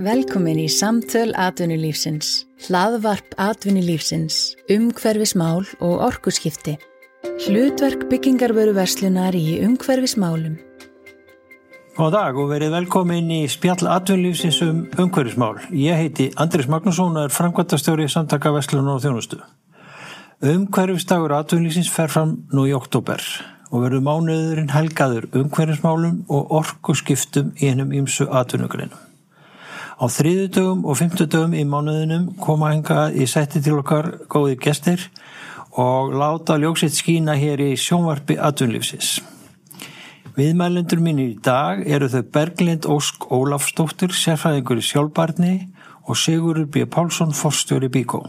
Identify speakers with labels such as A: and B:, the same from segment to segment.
A: Velkomin í Samtöl Atvinnulífsins, hlaðvarp Atvinnulífsins, umhverfismál og orkuskipti. Hlutverk byggingarveru verslunar í umhverfismálum.
B: Góðan dag og verið velkomin í spjall Atvinnulífsins um umhverfismál. Ég heiti Andris Magnússon og er framkvæmtastjóri samtaka Vestlunar og Þjónustu. Umhverfisdagur Atvinnulífsins fer fram nú í oktober og verður mánuðurinn helgaður umhverfismálum og orkuskiptum í hennum ímsu atvinnugreinum. Á þriðudögum og fymtudögum í mánuðinum koma enga í setti til okkar góði gestir og láta ljóksitt skína hér í sjónvarpi atvinnlífsins. Viðmælendur mín í dag eru þau Berglind Ósk Ólafsdóttir, sérfræðingur í sjálfbarni og Sigurur B. Pálsson, forstjóri Bíkó.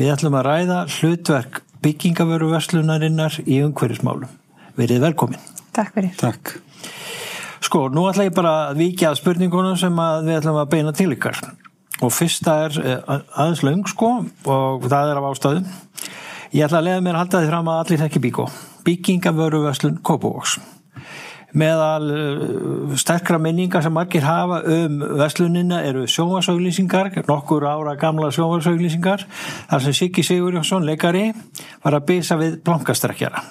B: Við ætlum að ræða hlutverk byggingavöru verslunarinnar í umhverfismálum. Verið velkomin.
C: Takk fyrir.
D: Takk.
B: Sko, nú ætla ég bara að vikja að spurningunum sem að við ætlum að beina til ykkar. Og fyrsta er aðeins laung, sko, og það er af ástæðu. Ég ætla að leiða mér að halda því fram að allir þekki Bíkó. Byggingavöru verslun Kópavóks. Meðal sterkra minningar sem margir hafa um verslunina eru sjónvarsauglýsingar, nokkur ára gamla sjónvarsauglýsingar, þar sem Siggi Sigurjónsson, leikari, var að bysa við blankastrekkjara.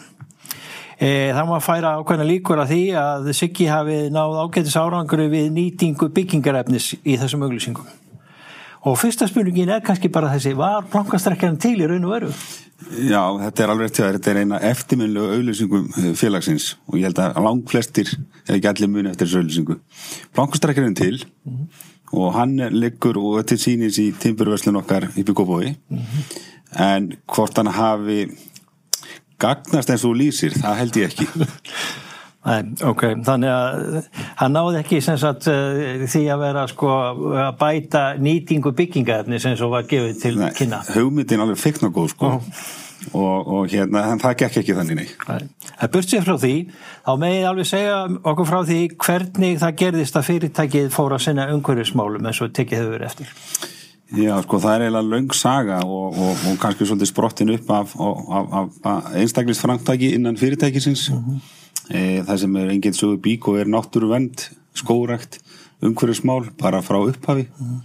B: E, það maður færa ákveðna líkur að því að Siggi hafi náð ágætis áranguru við nýtingu byggingarefnis í þessum auglýsingum. Og fyrsta spurningin er kannski bara þessi, var blankastrekkjarinn til í raun og veru?
D: Já, þetta er alveg réttið, þetta er eina eftirminnlegu auðlýsingum félagsins og ég held að lang flestir er ekki allir muni eftir þessu auðlýsingu. Blankastrekkarinn til mm -hmm. og hann liggur og þetta sýnir í timburverslun okkar í Byggóbói mm -hmm. en hvort hann hafi gagnast eins og lýsir, það held ég ekki.
B: Nei, ok, þannig að hann náði ekki sagt, því að vera sko, að bæta nýtingu byggingaefni sem svo var gefið til
D: nei,
B: kynna.
D: Hugmyndin alveg fikna góð sko oh. og, og hérna, það gekk ekki þannig nei.
B: Það burt sér frá því, þá megið alveg segja okkur frá því hvernig það gerðist að fyrirtækið fór að sinna umhverfismálum eins og tekið hefur verið eftir.
D: Já, sko, það er eiginlega laung saga og, og, og kannski svolítið sprottin upp af, af, af, af einstaklisframtæki innan fyrirtækisins. Mm -hmm. e, það sem er enginn sögur bík og er náttúruvend, skórækt, umhverfismál, bara frá upphafi. Mm -hmm.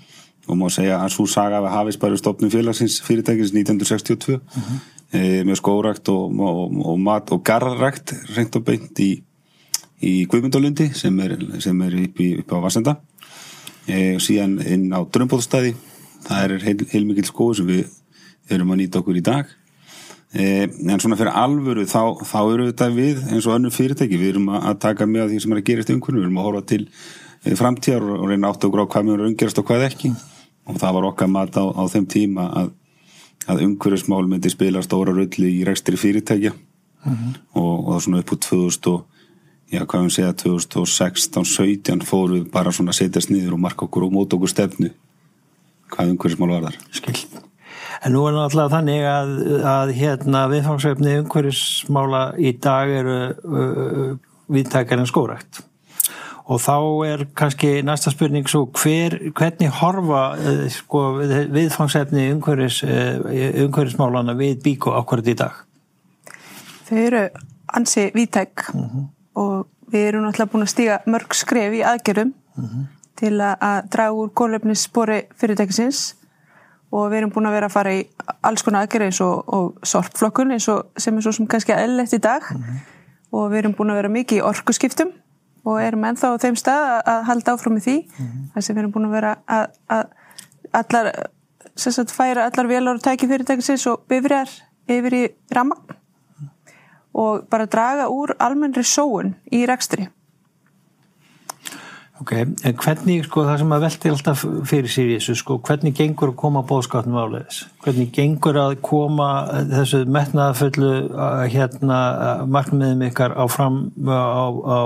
D: Og má segja að svo saga við hafist bara stopnum félagsins fyrirtækisins 1962 mm -hmm. e, með skórækt og, og mat og garrækt reynd og beint í, í Guðmundalundi sem er, sem er upp, í, upp á Vassenda. E, síðan inn á Drömbóðstæði það er heil, heilmikil skoð sem við erum að nýta okkur í dag. Eh, en svona fyrir alvöru þá, þá eru þetta við eins og önnum fyrirtæki við erum að taka með því sem er að gera eftir umhverju við erum að horfa til eh, framtíðar og reyna átt okkur á hvað mjög er umgerast og hvað ekki. Og það var okkar mat á, á þeim tíma að, að umhverjusmál myndi spila stóra rulli í rekstri fyrirtækja. Mm -hmm. og, og svona upp úr 2000 og já hvað við segja 2016-17 fórum við bara svona að setjast niður og marka okkur og móta okkur stefnu hvað umhverfismál var þar.
B: Skilt. En nú er náttúrulega þannig að, að hérna viðfangsvefni umhverfismála í dag eru uh, viðtækjar en skórækt og þá er kannski næsta spurning svo hver, hvernig horfa uh, sko, viðfangsvefni umhverfis, uh, umhverfismálana við bíko ákvarðið í dag?
C: Þau eru ansi viðtæk uh -huh. og við erum náttúrulega búin að stíga mörg skref í aðgerum -huh til að draga úr gólefnisspori fyrirtækisins. Og við erum búin að vera að fara í alls konar aðgerð eins og, og sorpflokkun eins og sem er svo sem kannski eðlert í dag. Mm -hmm. og við erum búin að vera mikið í orkuskiptum og erum ennþá á þeim stað að halda áfram í því. Mm -hmm. þess að við erum búin að vera að, að allar, sagt, færa allar velar og tæki fyrirtækisins og bifriðar yfir í ramma og bara draga úr almennri sóun í rekstri
B: Ok, en hvernig, sko, það sem að velti alltaf fyrir sér í þessu, sko, hvernig gengur að koma bóðskapnum áleiðis? Hvernig gengur að koma þessu metnaðaföllu, hérna, markmiðum ykkar á fram, á, á,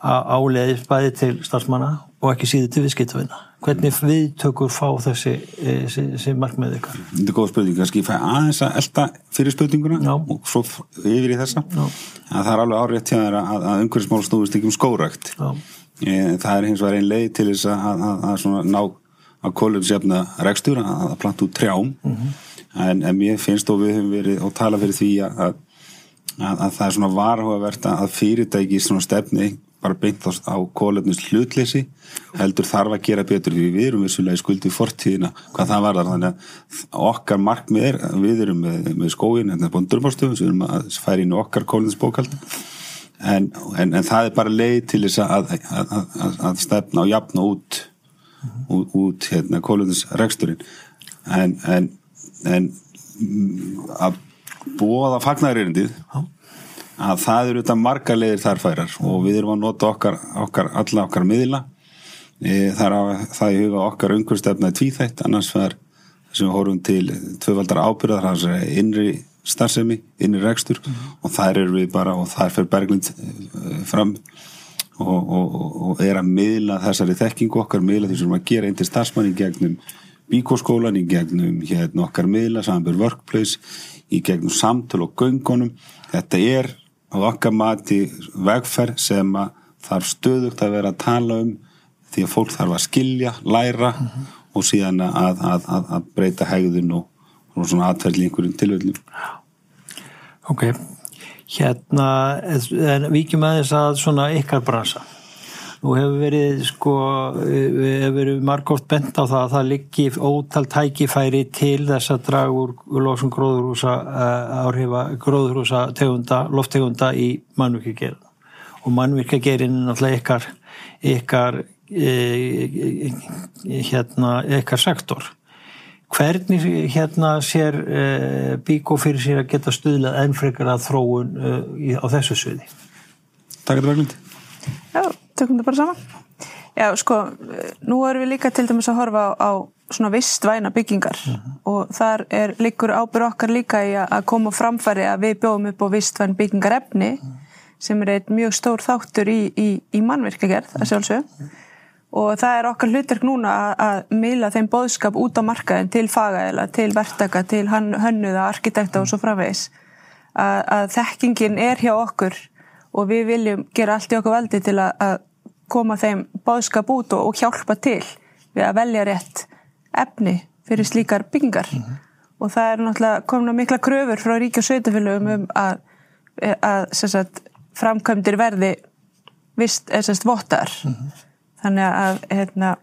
B: á áleiðis bæði til starfsmanna og ekki síðu til viðskiptavina? Hvernig viðtökur fá þessi, þessi, þessi markmið ykkar?
D: Þetta er góð spurning, kannski ég fæ aðeins að elda fyrir spurninguna Já. og svo yfir í þessa. Já. Að það er alveg árétt hjá þér að, að umhverfismál stóðist ekki um skórakt. Já það er hins vegar einn leið til þess að, að, að svona ná að kólumsefna rekstur að planta út trjám. Mm -hmm. en, en mér finnst og við höfum verið og tala fyrir því að, að það er svona varhugavert að fyrirtæki svona stefni bara beint á, kólefnis hlutleysi heldur þarf að gera betur því við erum vissulega í skuldu fortíðina hvað það var þar þannig að okkar markmið er við erum með, með skóin en það er búin durbárstöfum sem við erum að færa inn okkar kólefnisbókald en, en, en það er bara leið til þess að, að, að, að stefna og jafna út út, út hérna, kólefnisreksturinn en, en, en mm, að það fagnarýrindið að það eru þetta marga leiðir þar færar og við erum að nota okkar, okkar alla okkar miðla. E, er að það í huga okkar umhverfstefna tvíþætt. Annars var sem við horfum til tvöfaldar ábyrðar það er innri starfsemi, innri rekstur mm. og þær eru við bara og þær fer Berglind e, fram og, og, og er að miðla þessari þekkingu okkar miðla því sem að gera einn til starfsmann í gegnum bíkóskólan, í gegnum hérna okkar miðla, samanbjörn workplace í gegnum samtöl og göngunum þetta er á okkar mati vegferð sem að þarf stöðugt að vera að tala um því að fólk þarf að skilja, læra mm -hmm. og síðan að, að, að, að breyta hegðun og, og svona atverðli einhverjum tilvöldum.
B: Ok, hérna, ekki með þess að svona ykkar bransa. Nú hefur verið sko, hefur verið margótt bent á það að það liggi ótal tækifæri til þess að draga úr lofsum gróðurhúsa uh, áhrifa gróðurhúsa tegunda, lofttegunda í mannvirkjagerðin. Og mannvirkjagerðin er náttúrulega ykkar, ykkar, e, hérna, ykkar sektor. Hvernig hérna sér e, Bíkó fyrir sér að geta stuðlað ennfrekar að þróun e, á þessu suði?
D: Takk að það var myndi.
C: Já, tökum þetta bara saman. Já, sko, nú erum við líka til dæmis að horfa á, á svona vistvæna byggingar uh -huh. og þar er líkur ábyrð okkar líka í að koma framfæri að við bjóðum upp á vistvæn byggingarefni uh -huh. sem er eitt mjög stór þáttur í, í, í mannverkagerð, að sjálfsög. Uh -huh. Og það er okkar hlutverk núna að, að mila þeim bóðskap út á markaðin til fagaðila, til verktaka, til hönnuða, arkitekta og svo framvegis. Að, að þekkingin er hjá okkur og við viljum gera allt í okkur veldi til að, að koma þeim báðskap út og, og hjálpa til við að velja rétt efni fyrir slíkar byggingar mm -hmm. og það er náttúrulega komin að mikla kröfur frá ríkja sveitafélögum um að, að sagt, framkvæmdir verði vist, eða sérst vottar mm -hmm. Þannig að hérna,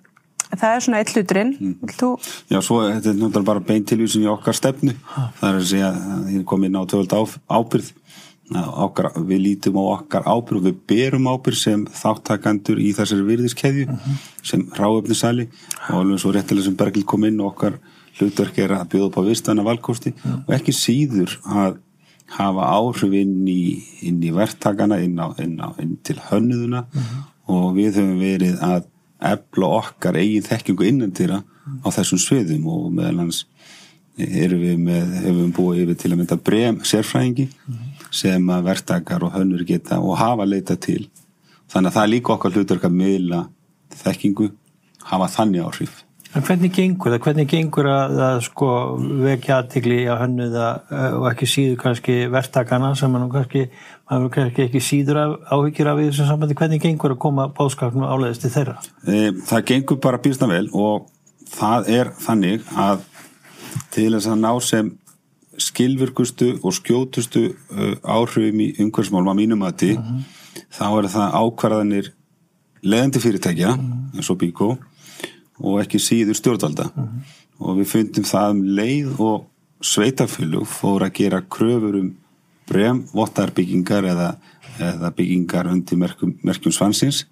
C: það er svona eitt hluturinn. Mm. Þú...
D: Já, svo þetta er náttúrulega bara beintilvísin í okkar stefnu. Það er að segja að þið komið inn á töfald ábyrð Okkar, við lítum á okkar ábyrg og við berum ábyrg sem þáttakandur í þessari virðiskeðju uh -huh. sem ráöfnisæli og alveg svo réttilega sem Berglind kom inn og okkar hlutverk er að bjóða upp á vistana valkosti. Uh -huh. og ekki síður að hafa áhrif inn í, inn í verktakana, inn, á, inn, á, inn til hönnuðuna uh -huh. Og við höfum verið að ebla okkar eigin þekkingu innandira á þessum sviðum. Og meðal hans erum við með, hefum búið yfir til að mynda brem sérfræðingi sem að verktakar og hönnur geta og hafa leita til. Þannig að það er líka okkar hlutur að miðla þekkingu hafa þannig áhrif
B: En hvernig gengur það? Hvernig gengur að, að sko, vekja aðtikli á hönnuða og ekki síður kannski verktakana sem mann kannski, mann kannski ekki síður af, áhyggjur af því þessum sambandi hvernig gengur að koma báskapnum áleiðist til þeirra?
D: E, það gengur bara býrsta vel og það er þannig að til þess að ná sem skilvirkustu og skjótustu uh, áhrifum í umhverfsmálum að mínum aðti uh -huh. þá er það ákvarðanir leðandi fyrirtækja uh -huh. eins og Bíkó og ekki síður stjórnvalda -huh. og við fundum það um leið og sveitafölug fór að gera kröfur um brem, votarbyggingar eða, eða byggingar undir merkjum, merkjum svansins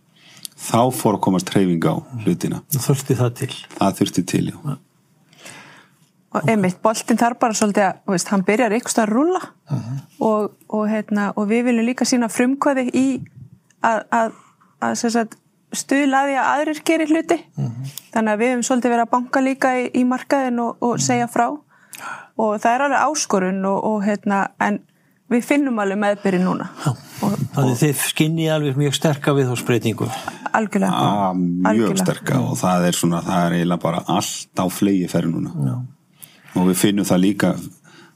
D: þá fór að komast treyfing á hlutina.
B: Það þurfti það til.
D: Það þurfti til, já
C: og einmitt, boltin þarf bara svolítið að, veist, hann byrjar ykkurst að rúla uh -huh. og, og, heitna, og við viljum líka sína frumkvæði í að, að, að stuðlaði að aðrir gerir hluti. Uh -huh. þannig að við hefum svolítið verið að banka líka í, í markaðin og, og segja frá. Og það er alveg áskorun og heitna, en við finnum alveg meðbyrji núna.
B: Þannig þið skinnið alveg mjög sterka við þá spreytingu
C: Algjörlega.
D: Ah, Mjög algjörlega. sterka og það er svona, það er eiginlega bara allt á flegi ferri núna. Já. Og við finnum það líka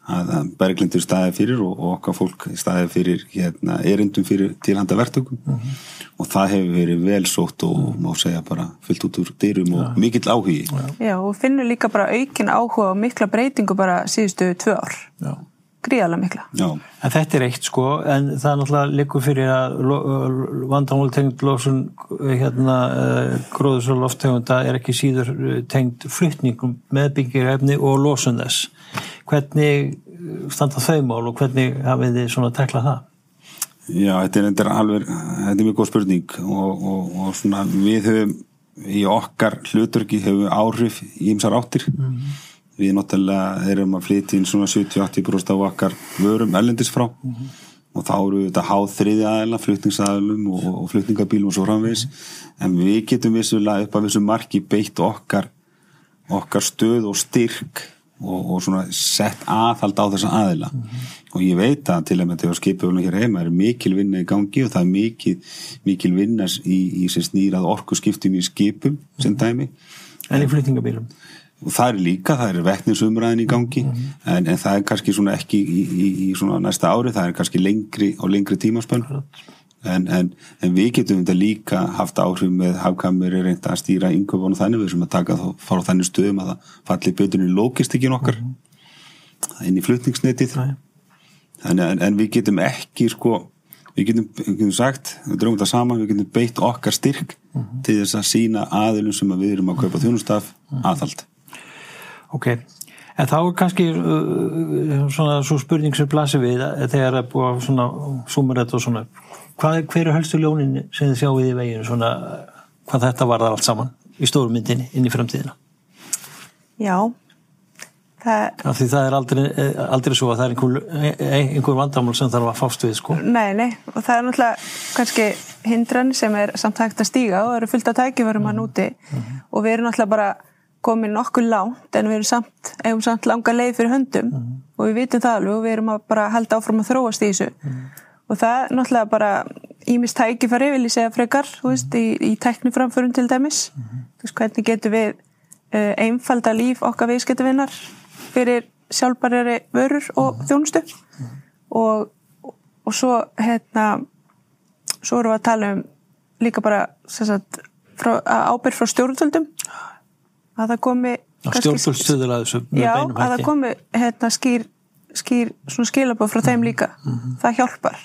D: að Berglindur staði fyrir og okkar fólk staði fyrir hérna, erindum fyrir tilhanda vertökum uh -huh. og það hefur verið vel sótt og má segja bara fyllt út úr dyrum og ja. mikill áhugi
C: Já, og finnum líka bara aukin áhuga og mikla breytingu bara síðustu tvö ár Já. gríðarlega mikla.
D: Já,
B: En þetta er eitt sko, en það er náttúrulega líkur fyrir að vandamál tengd lósun hérna uh, gróðus og loftegunda er ekki síður tengd flutningum með byggirefni og lósun þess. Hvernig eh, standa þau mál og hvernig hafið þið svona teklað það?
D: Já, þetta er, þetta er alveg, þetta er mjög góð spurning og, og, og svona við höfum í okkar hluturki höfum áhrif í ymsar áttir. Við náttúrulega erum að flytja inn svona 70-80% af okkar vörum ellendis frá og þá eru við þetta háð þriði aðeila, flutningsaðilum og, og flutningabílum og svo framvegis en við getum vissulega upp að vissu marki beitt okkar, okkar stöð og styrk og, og svona sett aðhald á þessa aðila. Og ég veit að til að með þegar skipöflum hér heima er mikil vinna í gangi og það er mikil, mikil vinna í, í sem snýrað orku skiptum í skipum sem dæmi.
B: En í flutningabílum?
D: og það er líka, það er vettninsumræðin í gangi en, en það er kannski svona ekki í, í, í svona næsta ári, það er kannski lengri og lengri tímaspönn en, en, en við getum þetta líka haft áhrif með hafkamur er reynda að stýra yngöfun og þannig við sem að taka þá fara þannig stöðum að það falli betur í logistikin okkar inn í flutningsnetið. En, en við getum ekki sko við getum, við getum sagt, við dröfum þetta saman við getum beitt okkar styrk til þess að sína aðilum sem að við erum að kaupa þjónustaf aðhald.
B: Ok, en þá er kannski uh, svona svo spurning sem blasir við þegar er búið að svona sumarett og svona, hvað, hver er helstu ljónin sem þið sjáum við í veginn? Svona hvað þetta var allt saman í stórmyndinni inn í framtíðina?
C: Já, það,
B: því það er aldrei, aldrei svo að það er einhver, einhver vandamál sem þarf að fást við sko.
C: nei, nei, og það er náttúrulega kannski hindran sem er samt hægt að stíga og eru fullt af tækifærum hann úti og við erum náttúrulega bara komin nokkuð langt en við erum samt, eigum samt langa leið fyrir höndum. Og við vitum það alveg og við erum að bara halda áfram að þróast í þessu og það náttúrulega bara ímist tækifæri vil ég segja frekar þú veist, í, í tækniframförum til dæmis. Þú veist, hvernig getum við uh, einfalda líf okkar viðskiptavinnar fyrir sjálfbarjari vörur og þjónustu? Og, og svo hérna svo erum við að tala um líka bara sagt, frá, ábyrg frá stjórnvöldum. Að það komi
B: Stjórnvöldstöður að þessu
C: Já, að það komi hérna, skýr, skýr svona skilabóð frá þeim líka. Það hjálpar.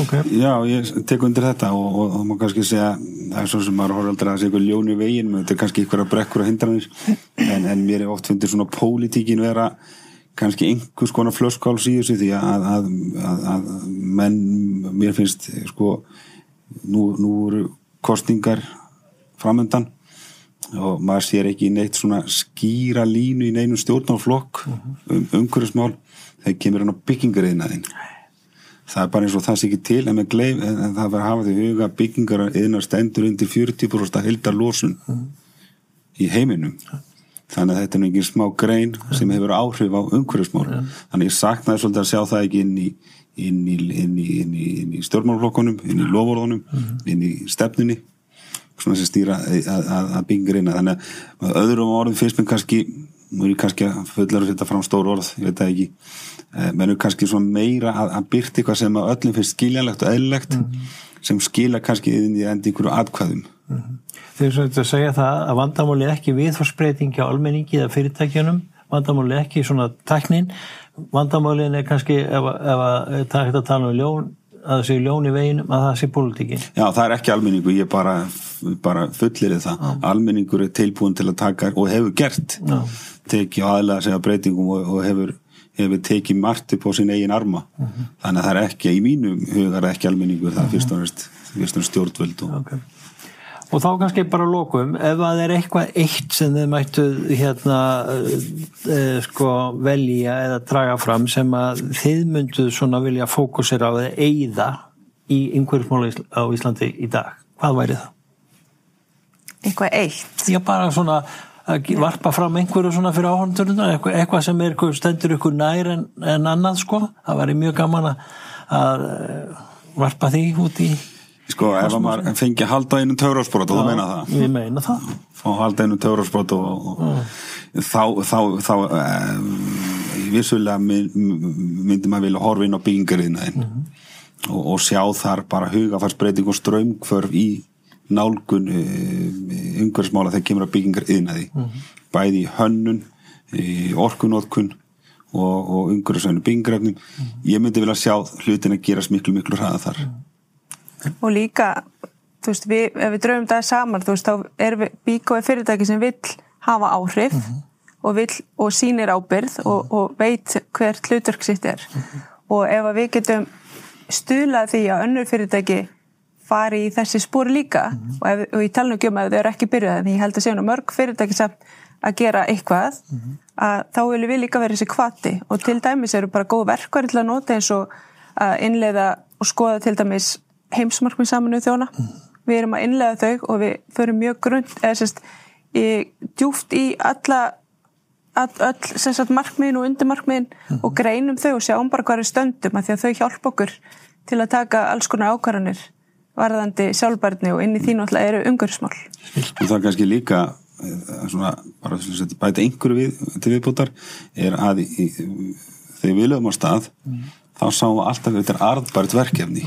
B: Ok,
D: Já, ég tek undir þetta og, og það má kannski segja það er svo sem maður horfður aldrei að segja eitthvað ljón í veginn þetta er kannski einhverja brekkur og hindranir. En, en mér er oft fundir svona pólitíkin vera kannski einhvers konar flöskáls í þessu því að, að, að, að menn, mér finnst sko, nú, nú eru kostingar framöndan og maður sér ekki neitt svona skýra línu í neinum stjórnáflokk um umhverfismál þegar kemur hann á byggingariðnaðin það er bara eins og það sé ekki til en, gleif, en það verður að hafa því huga byggingar eðnar stendur undir 40% heldar losun í heiminum. Þannig að þetta er engin smá grein sem hefur áhrif á umhverfismál. Þannig ég saknaði svolítið að sjá það ekki inn í inn í, í, í, í stjórnmálflokkunum, inn í lofórðunum inn í stefnunni svona sem stýra að, að, að byggingar eina þannig að öðrum orðum finnst mér kannski nú er ég kannski að fullar að setja fram stór orð, ég veit það ekki. Menn er kannski svona meira að, að byrta eitthvað sem öllum finnst skiljanlegt og eðlilegt sem skila kannski inn í endi einhverju atkvæðum.
B: Þeir eru svona að segja það að vandamáli ekki viðforsbreytingi á almenningi eða fyrirtækjunum, vandamáli ekki svona teknin, vandamálin er kannski ef, ef að það er hægt að tala um ljón, að það sé ljón í veginum að það sé pólitíkin.
D: Já, það er ekki almenningu, ég bara, bara fullir það, almenningur er tilbúin til að taka og hefur gert
B: Já.
D: tekið aðlega segja breytingum og, og hefur, hefur tekið margt upp á sin eigin arma þannig að það er ekki, í mínum hugar ekki almenningur, það er fyrst og næst stjórnvöld og
B: Okay. Og þá kannski bara lokum, ef það er eitthvað eitt sem þið mættu hérna uh, sko velja eða draga fram sem að þið mynduð svona vilja fókusera á eða eigða í einhverjum á Íslandi í dag, hvað væri það?
C: eitthvað eitt?
B: Já, bara svona að varpa fram einhverju svona fyrir áhörndurinn eitthvað, sem er, stendur ykkur nær en, en annað sko, það væri mjög gaman að, að eh, varpa því út í
D: Sko, ef að maður fengi að halda einu töfrasprót og þú meina það?
B: Ég meina það.
D: Fá að halda einu töfrasprót og, og þá, þá, þá um, vissulega mynd, myndi maður vilja horfa inn á byggingariðnaðin og, og sjá þar bara hugafarsbreyting og strömmkvörf í nálgun um, umhverfsmála þegar kemur að byggingariðnaði bæði í hönnun í orkunótkun og, og umhverfisvænu byngrefnum ég myndi vilja sjá hlutin að gerast miklu miklu hraða þar
C: og líka þú veist, við, ef við draugum það saman þú veist, þá er við, Bíkó er fyrirtæki sem vill hafa áhrif og, vill, og sýnir ábyrð og, og veit hvert hlutverk sitt er. Og ef við getum stuðlað því að önnur fyrirtæki fari í þessi spór líka og, ef, og ég tala nú ekki um að þau eru ekki byrjað en ég held að séu nú mörg fyrirtæki samt að gera eitthvað að þá viljum við líka vera þessi kvati og til dæmis eru bara góð verkværi til að nota eins og að innleiða og skoða til dæmis heimsmarkmið saminu þjóna við erum að innlega þau og við förum mjög grund eða sérst í, djúft í alla all, markmiðin og undirmarkmiðin og greinum þau og sjáum bara hvað er stöndum að því að þau hjálpa okkur til að taka alls konar ákvarðanir varðandi sjálfbærni og inn í þínu alltaf eru umhverfsmál.
D: Og það er kannski líka eh, svona, bara að bæta einhverju við, til viðbútar er að í, þegar við lögum á stað þá sáum við alltaf þetta er arðbært verkefni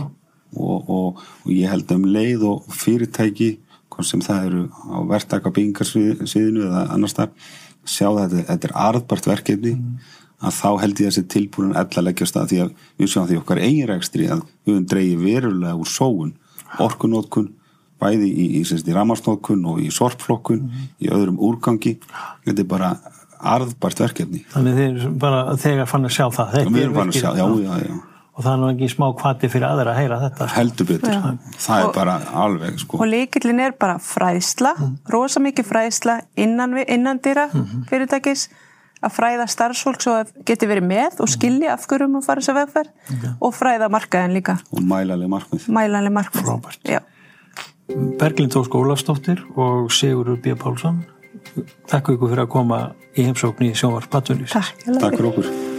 D: og, og, og ég held um leið og fyrirtæki sem það eru á verktaka byggingarsviðinu eða annars þar sjá þetta, þetta er arðbært verkefni að þá held ég að þessi tilbúin ella leggjast að því að við sjáum því okkar eiginrækstri að við höfum dreigið verulega úr sóun orkunótkun bæði í, í, í ramasnótkun og í sorpflokkun mm. í öðrum úrgangi. Þetta er bara arðbært verkefni.
B: Þannig þeir bara þegar fann að sjá það.
D: Við erum fann að sjá, já, já, já
B: og það er náttúrulega ekki smá kvati fyrir aðra að heyra þetta
D: heldur betur, ja. það er bara alveg sko.
C: og líkillin er bara fræðsla mm. rosa mikið fræðsla innan, innan dýra mm -hmm. fyrirtækis að fræða starfsfólk svo að geti verið með og skilja af hverjum að fara þess að vegferð okay. og fræða markaðin líka
D: og mælanlega markmið,
C: mælanlega markmið.
B: Berglind Ósk Ólafsdóttir og Sigurur B. Pálsson Takk ykkur fyrir að koma í heimsókn í sjónvarp Takk
D: fyrir okkur